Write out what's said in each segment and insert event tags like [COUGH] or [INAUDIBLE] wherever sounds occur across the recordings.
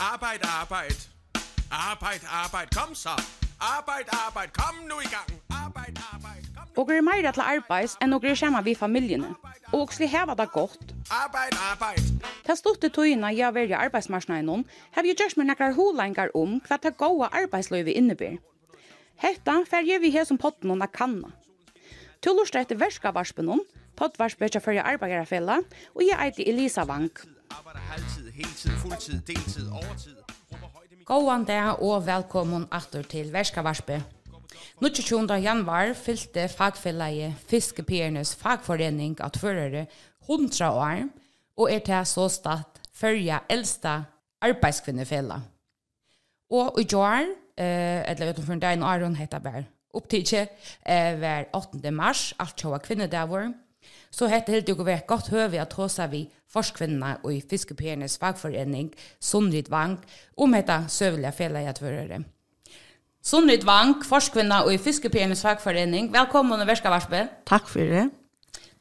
Arbeid, Arbeit. Arbeid, Arbeit. Komm så. Arbeid, Arbeit. Komm nu i gang. Arbeid, Arbeit. Og er meira til arbeids enn og er kjemma vi familjene. Og også heva det godt. Arbeid, arbeid. Ta stort tøyina jeg vil i arbeidsmarsene noen, har jeg gjørs med nekkar holengar om hva ta gåa arbeidsløyve innebyr. Hetta fer jeg vi her som potten og kanna. Tu lursta etter verskavarpen om, pottvarspetja fyrir arbeiderfella, og jeg eiti Elisa Vank. Arbeider halvtid heltid, fuldtid, deltid, overtid. Gåan der og velkommen atter til Værskavarspe. 22. januar fylte fagfelleie Fiskepiernes fagforening at førere 100 år, og er til så stadt førja eldsta arbeidskvinnefella. Og i går, eh, eller utenfor en dag, Aron heter Bær, opptidje, eh, var 8. mars, alt kjøa kvinnedavår, Så hette helt jo vært godt høve at hos vi forskvinnene og i fiskepiernes fagforening Sundrid Vang om hette søvelige fellegjatførere. Sundrid Vang, forskvinner og i fiskepiernes fagforening, velkommen og verska varspe. Takk for det.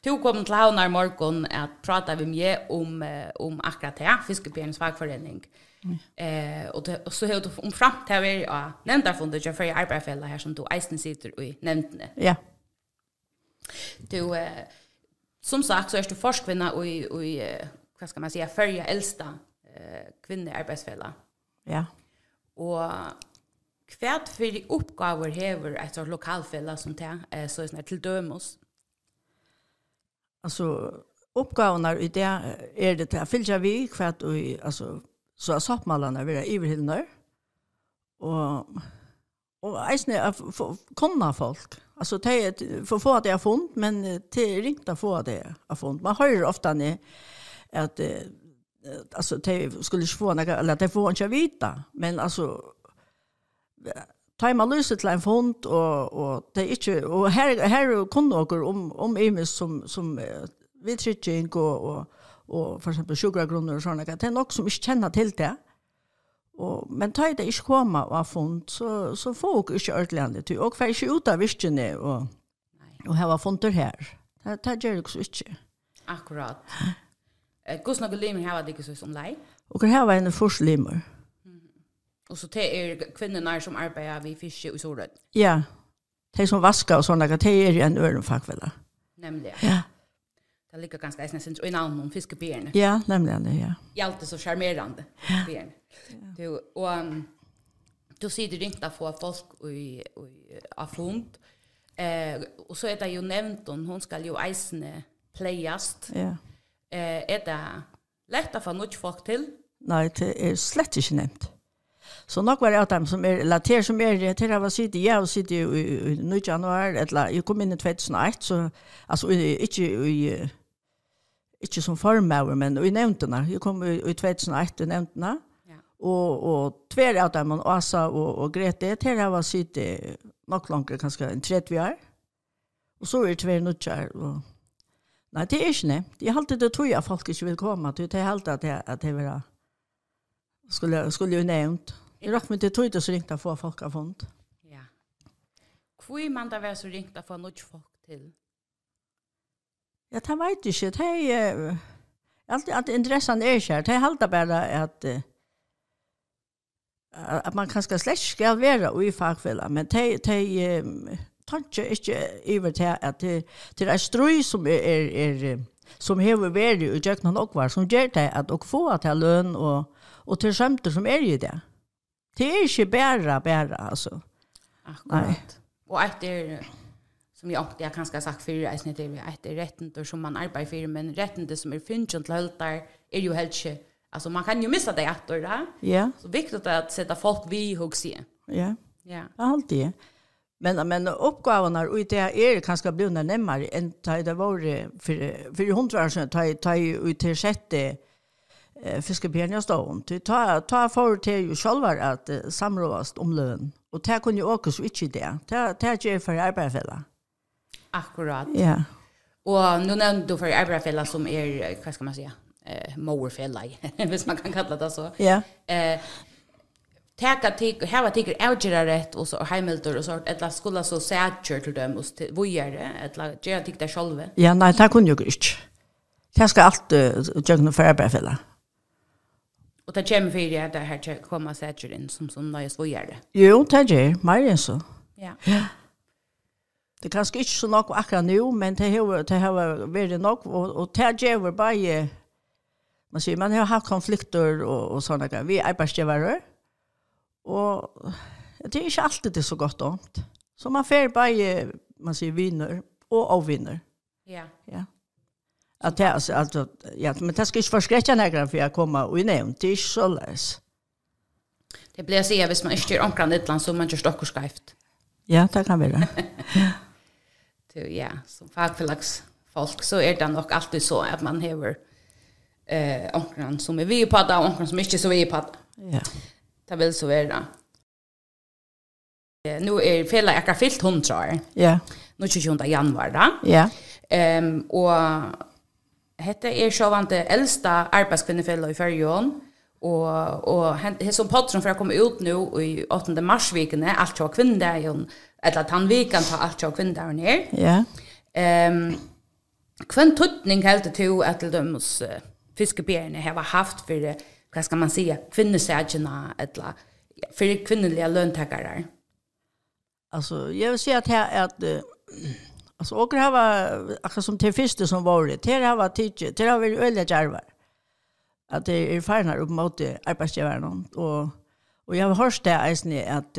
Du kom til Havnar morgon at prata vi med om, om akkurat det, fiskepiernes fagforening. Mm. Eh, og, det, og så har du om fram til å være nevntarfundet jeg for arbeidsfellet her som du eisen sitter i nevntene. Ja. Du, eh, som sagt så är du forskvinna och i, och i vad ska man säga färja äldsta eh kvinnearbetsfälla. Ja. Och kvärt för de uppgifter häver ett sånt lokalfälla som det eh, så är det till dömos. Alltså uppgifterna i det är det att fylla vi kvärt och alltså så att vi vill överhillnar. Och og eisne er konna folk. Alltså det är för få att jag fond men det är inte få det har fond. Man hör ofta ni att alltså det skulle ju få några eller det får inte vita men alltså tajma löset till en fond och och det är inte och här här kunde några om om imis som som vi trycker in och och och för exempel sjuka och såna det är något som inte känner till det. Og, men tar det ikke komme og har funnet, så, så får jeg ikke ordentlig til. Og får ikke ut av virkene og, og har funnet her. Det, det gjør jeg ikke. Akkurat. Hvordan noen limer har det ikke så som deg? Og her var en første limer. Og så det er kvinnerne som arbeider ved fiske i Sorød? Ja. De som vasker og sånne, det er en ørenfagvelde. Nemlig. Ja. Det ligger ganska eisne sent i namn om fiskebjörn. Ja, nemlig, ja. Hjalte så charmerande bjerne. Du, og du sier du ringte få folk i, i, av fond, eh, och så är det ju nevnt hon, hon ska ju eisne playast. Ja. Eh, är det lätt att få något folk till? Nei, det er slett ikke nevnt. Så nok var det av dem som er, eller til som er, til jeg var sitte, jeg var sitte i, i, i 9. januar, eller jeg kom inn i 2001, så, altså, ikke i ikke som formøver, men i nevntene. Jeg kom i, i 2001 i nevntene. Ja. Og, og tver av dem, Asa og, og Grete, til jeg var sitte nok langt, kanskje en 30 år. Og så er det tver nødgjør. Og... Nei, det er ikke det. Jeg har alltid det tog jeg folk ikke vil komme. Det er alltid at jeg, at jeg vil ha. Skulle, skulle jo nevnt. Jeg rakk meg til tog det så ringt å få folk av fond. Ja. Hvor er man da være så ringt å få noe folk til? Ja, det vet jeg ikke. Det er alltid at interessen er ikke her. Det er alltid bare at at man kanskje slett skal være i fagfellet, men det er tanke ikke iver til at det er en strøy som er, er, er som hever veri og gjøkna nokvar, som gjør det at og få til løn og, og til skjømter som er i det. Det er ikke bæra, bæra, altså. Akkurat. Nei. Og et er som jag jag kanske har sagt för är snitt det ett rätten och som man arbetar för men rätten det som är fingen till höltar är ju helt shit. Alltså man kan ju missa det att då. Ja. Så viktigt att sätta folk vi hooks i. Ja. Ja. Alltid. det. Men men uppgåvan är ut det är kanske blir när närmare än ta det var för för hundra år sedan ta ta ut till sjätte eh fiskebjörn stånd. till ta ta för till ju själva att samrådast om lön. Och det kunde ju också switcha det. ta ta ge för arbetsfälla. Akkurat. Ja. Och nu när du för Abrafella som är vad ska man säga? Eh Mowerfella, [LAUGHS] hvis man kan kalla det så. Ja. Eh Teka tik hava tiker algebra rätt och så Hamilton och så att la skola så säker till dem och till vojare att la gera tik där själva. Ja, nej, det kunde ju inte. Det ska allt jögna för Abrafella. Och det kommer för det här kommer komma säker in som som nice vojare. Jo, det är mer än så. Ja. Ja. Det er kanskje ikke så nok akkurat nå, men det har, det har vært nok, og, og det gjør bare, man sier, man har hatt konflikter og, og sånne greier. Vi er arbeidsgjøvere, og det er ikke alltid det er så godt omt. Så man får bare, man sier, vinner og avvinner. Ja. Ja. At det, altså, altså, ja, men det skal ikke forskrekke noen for jeg kommer og i det er ikke så løs. Det blir å si, hvis man ikke gjør omkring et land, så man gjør stokker skreift. Ja, det kan være. Ja. [LAUGHS] till ja, som fackförlags folk så är det nog alltid så att man häver eh onkran som är vi på att onkran som inte så vi på att. Ja. Det vill så vara. Eh nu är fel jag har fyllt 100 år. Ja. Nu 20 januari då. Ja. Ehm och hette är sjövante äldsta arbetskvinnefälla i Färjön och och hent som patron för att komma ut nu i 8 mars vikene allt jag kvinnodagen eller at han vi kan ta alt av kvinner her. Ja. Ehm Kvann tutning helt til at de uh, fiskebjerne har haft for hva skal man säga kvinnesægena eller för kvinnliga löntagare. Alltså jag vill säga att här att alltså och här var akkurat som till första som var det här har varit tidigt det har varit öliga jarvar. Att det är färna upp mot arbetsgivaren och och jag har hört det alltså att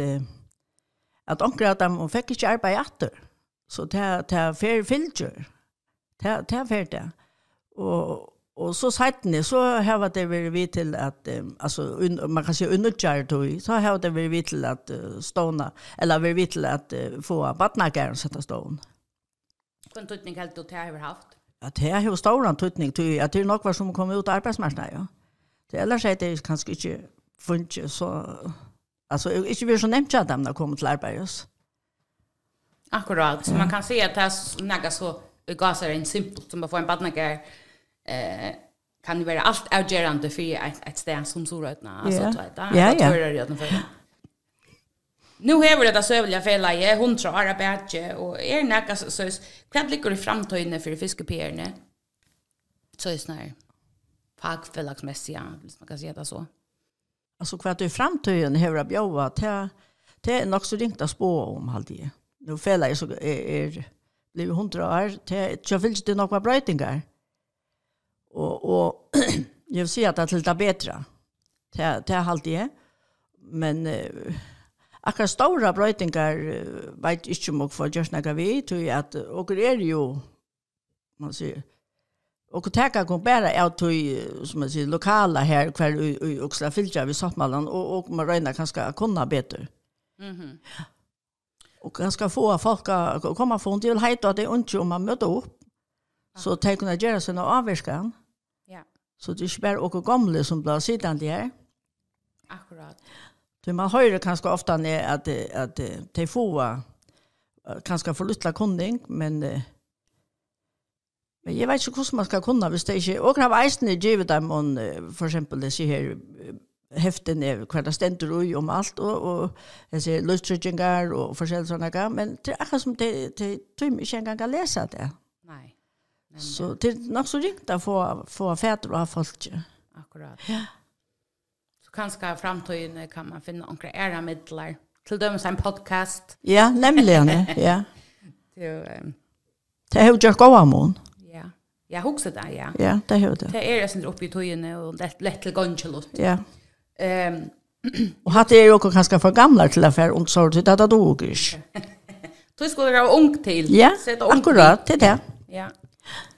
at onker av dem, hun fikk ikke arbeid etter. Så det er fer filter. Det er fer det. Og, og så seitene, så har det vært vi til at, um, altså, un, man kan si underkjær tog, så har det vært vi til at uh, ståna, eller vært vi til at uh, få badnageren sette stående. Hvilken tøtning helt du det har haft? Ja, det har jo stående tøtning, til at det er nok var som kom ut av ja. Det ellers er det kanskje ikke funnet så Alltså inte vi så nämnt att de kommer till Arbeids. Akkurat. Så man kan se att det är något så gasar en simpelt som att få en badnager eh kan det vara allt avgörande för ett, ett ställe som Sorötna. Alltså, yeah. Ja, ja. Jag tror det är Nu har vi det sövliga fälla i hundra år av och är näka så så kvart ligger i framtiden för fiskepierna. Så är snär fagfällagsmässiga, man kan säga det så. Alltså kvart i framtiden hur jag bjöva till är nog så ringt att spå om allt det. Nu fäller jag så är, är blev 100 år till jag vill inte några brötingar. Och och [CLEARS THROAT] jag vill säga att det är lite bättre. Till till allt det. Men akkurat stora brötingar brøytingar veit inte om jag okkur for Gjørsnaga vi, att och det är ju man säger Och tacka kom bara ut i som man säger lokala här kvar i, i Oxla Filja vid Sattmallan och och man räknar kanske kunna bättre. Mhm. Mm och ganska få folk komma från till hit att det är inte om man möter upp. Så tar kunna göra sina avvärskan. Ja. Så det är bara och gamla som blir sittande här. Akkurat. Så man hör kanske ofta när att att de få kanske lyttet kunding, men Men jeg vet ikke hvordan man skal kunne hvis det ikke... Og krav eisene giver dem, om, for eksempel, det sier her, heften er hva det stender ui om alt, og, og jeg sier løstrykninger og forskjellige sånne gang, men det er akkurat som det, det tror ikke engang å lese det. Nei. Men, så det er nok så ringt å få, få fæter og ha folk. Akkurat. Ja. Så kanskje fremtøyene kan man finne noen ære midler, til dømes en podcast. Ja, nemlig, ja. ja. [LAUGHS] det er jo... Det er jo Jack Oamon. Ja, huxar det, ja. Ja, det hör det. Det är det som är uppe i tojene och lätt lätt till gongelot. Ja. [LAUGHS] Um, och hade jag också ganska för gamla till affär och så det där då gick. Du skulle vara ung till. Ja, ung akkurat till det. Ja.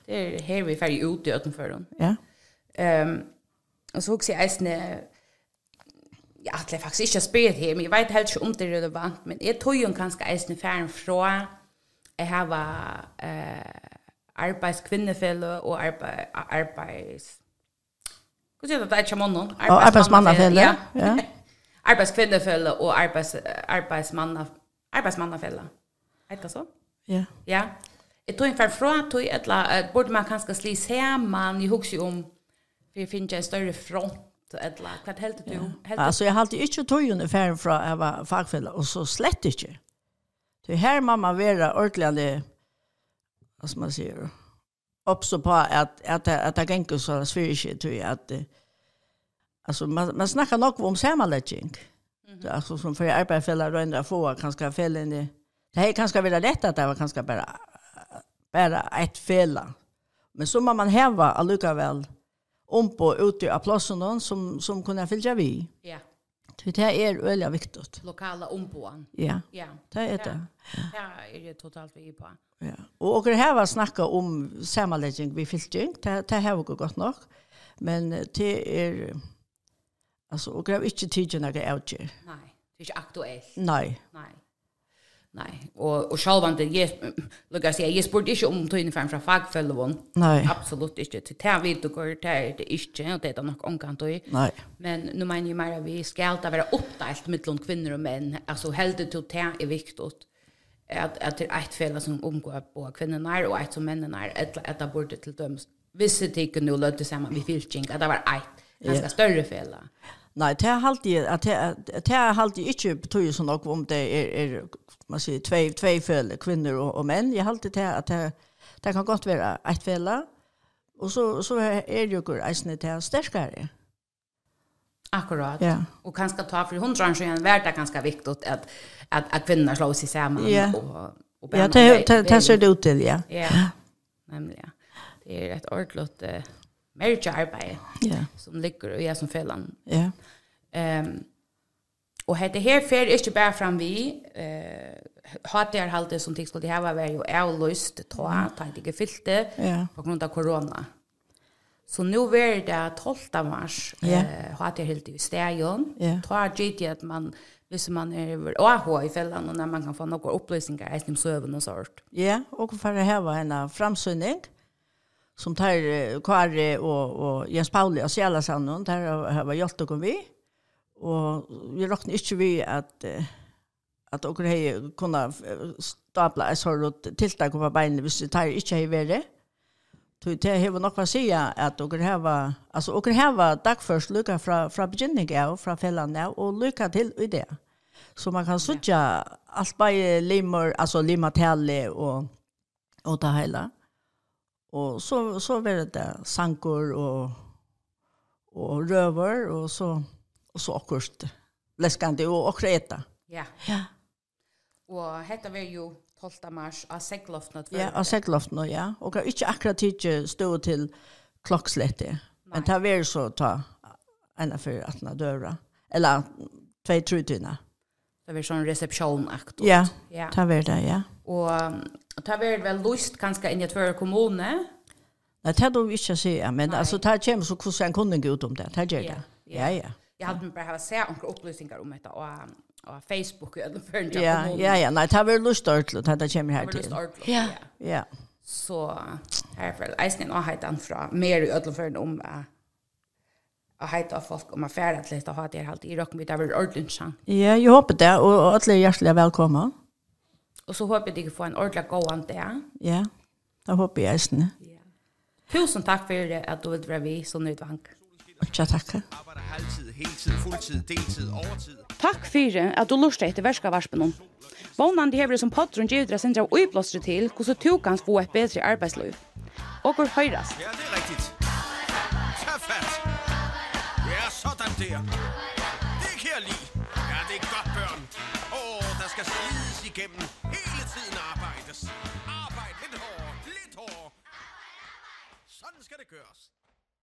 Det är här vi färg ut i utanför dem. Ja. Um, och så huxar jag snä Ja, det är faktiskt inte spyrt här, men jag vet helt inte om det är relevant, men jag tog ju ganska eisen färgen från jag har eh, arbeidskvinnefellet og arbeid, arbeids... Hvordan sier det? Det er ikke mannen. Arbeidsmannafelle, Ja. Arbeidskvinnefellet [LAUGHS] og arbeids, arbeidsmanna, arbeidsmannafellet. Er det så? Ja. Ja. Jeg tror jeg fra tog et eller annet, burde man kanskje sli se, men jeg husker om vi finner en større front eller kvart helt du helt alltså jag hade inte tog ungefär från jag var fagfälla och så slett inte. Det här mamma vara ordentligt vad man säger också på att att att det gänker så svårt tror att alltså man man snackar nog om sammanläggning. Mm -hmm. Alltså som för arbetsfällar och ändra få kanske fällen det. Det här kanske vill lätt att det var kanske bara bara ett fälla. Men så må man häva alluka väl om på ute av platsen som som kunna följa vi. Ja. Yeah. Så det är väldigt viktigt. Lokala omboan. Ja. Ja. Det är det. Ja, det är totalt vi på. Ja. Og og her var snakka om samanlegging vi fylking, det det har vi gått nok. Men det er altså och grev ikkje tidje några outje. Nei, det er ikkje aktuelt. Nei. Nei. Nei, og og sjálvandi jeg lukka [CLEARS THROAT] seg jeg spurte ikkje om tøyne fram fra fagfellevon. Nei. Absolutt ikkje. Til det vi du går ta det ikkje og det er nok omkant tøy. Nei. Men nu meiner jeg mer vi skal alltid vera oppdelt mellom kvinner og menn. Altså heldur til det er viktig at at det er ett fel som omgår på kvinnorna och ett som männen är ett ett av bordet till döms. Vissa tycker nu lötte samman vi filching att det var ett ganska större fel. Nei, det er alltid, at det er alltid ikke betyr så nok om det er, er man sier, tvei, tvei fele, kvinner og, og menn. Jeg alltid det at det, det kan godt være et fele, og så, så er det jo eisene til sterkere. Akkurat. Ja. Och kanske ta för hundra år sedan vart det ganska viktigt att att att kvinnor slår sig samman ja. och och Ja, det det ser det ut till, ja. Ja. Nämligen. Det är ett ordentligt eh, mergearbete ja. som ligger i som fällan. Ja. Ehm um, och det här för inte bara fram vi eh har det halt som tycks skulle det här var ju är löst ta ta det gefyllte på grund av corona. Så nu var det 12 mars. Ja. Eh, har det helt i stegen. Ja. Tar det att man hvis man er over AH i fällan och när man kan få några upplysningar i sin sövn och sånt. Ja, och för att häva en framsynning som tar Kari och, och Jens Pauli och Själa Sandon där har jag hjälpt och vi. Och vi räknar inte vi att att och har kunna stapla så sånt tilltag på benen hvis det tar inte hej vare. Det det har nog vad säga att och det var alltså och det här var dag först lucka från från beginning av från fällan där och lucka till i det. Så man kan söka allt by limmer alltså limma till och och ta hela. Och så så var det sankor och och röver och så och så akkurst läskande och och äta. Ja. Ja. Och hetta var ju 12. mars av segloftene. Ja, av segloftene, ja. Og har ikke akkurat ikke stå til klokkslettet. Men ta vær så ta ena för att na dörra eller två trutina. Det var sån reception. Ja, ja. det vær det, ja. Och ta vær väl lust ganska in i två kommuner. Nej, det då vill jag säga, men Nej. det ta kem så hur sen kunde gå ut om det. Ta gör det. Ja, ja. ja. Jag hade bara ha se några upplysningar om detta och av Facebook eller för en Ja, ja, ja, nej, det var lust ordentligt att det kommer här till. Ja. Ja. Så här för isen och hajtan från mer i ödlan för om att hajta folk om affärer att lite ha det här i rock med det var ordentligt chans. Ja, jag hoppas det och alla är hjärtligt välkomna. Och så hoppas jag att få en ordentlig gåan där. Ja. Det hoppas jag isen. Ja. Tusen tack för att du vill vara vi så nöjd. Ja, takk. Halvtid, heltid, fulltid, deltid, overtid. Takk fyrir at du lustar etter verska varspunum. Vånandi hever som patron givet deg sindra og uiblåstre til hvordan du kan få et bedre arbeidsliv. Og hvor høyrast. Ja, det er riktigt. Ta fat. Ja, sådan der. Det kan jeg lide. Ja, det er godt, børn. Åh, der skal slides igennem. Hele tiden arbejdes. Arbejd lidt hårdere, lidt hårdere. Sådan skal det gøres.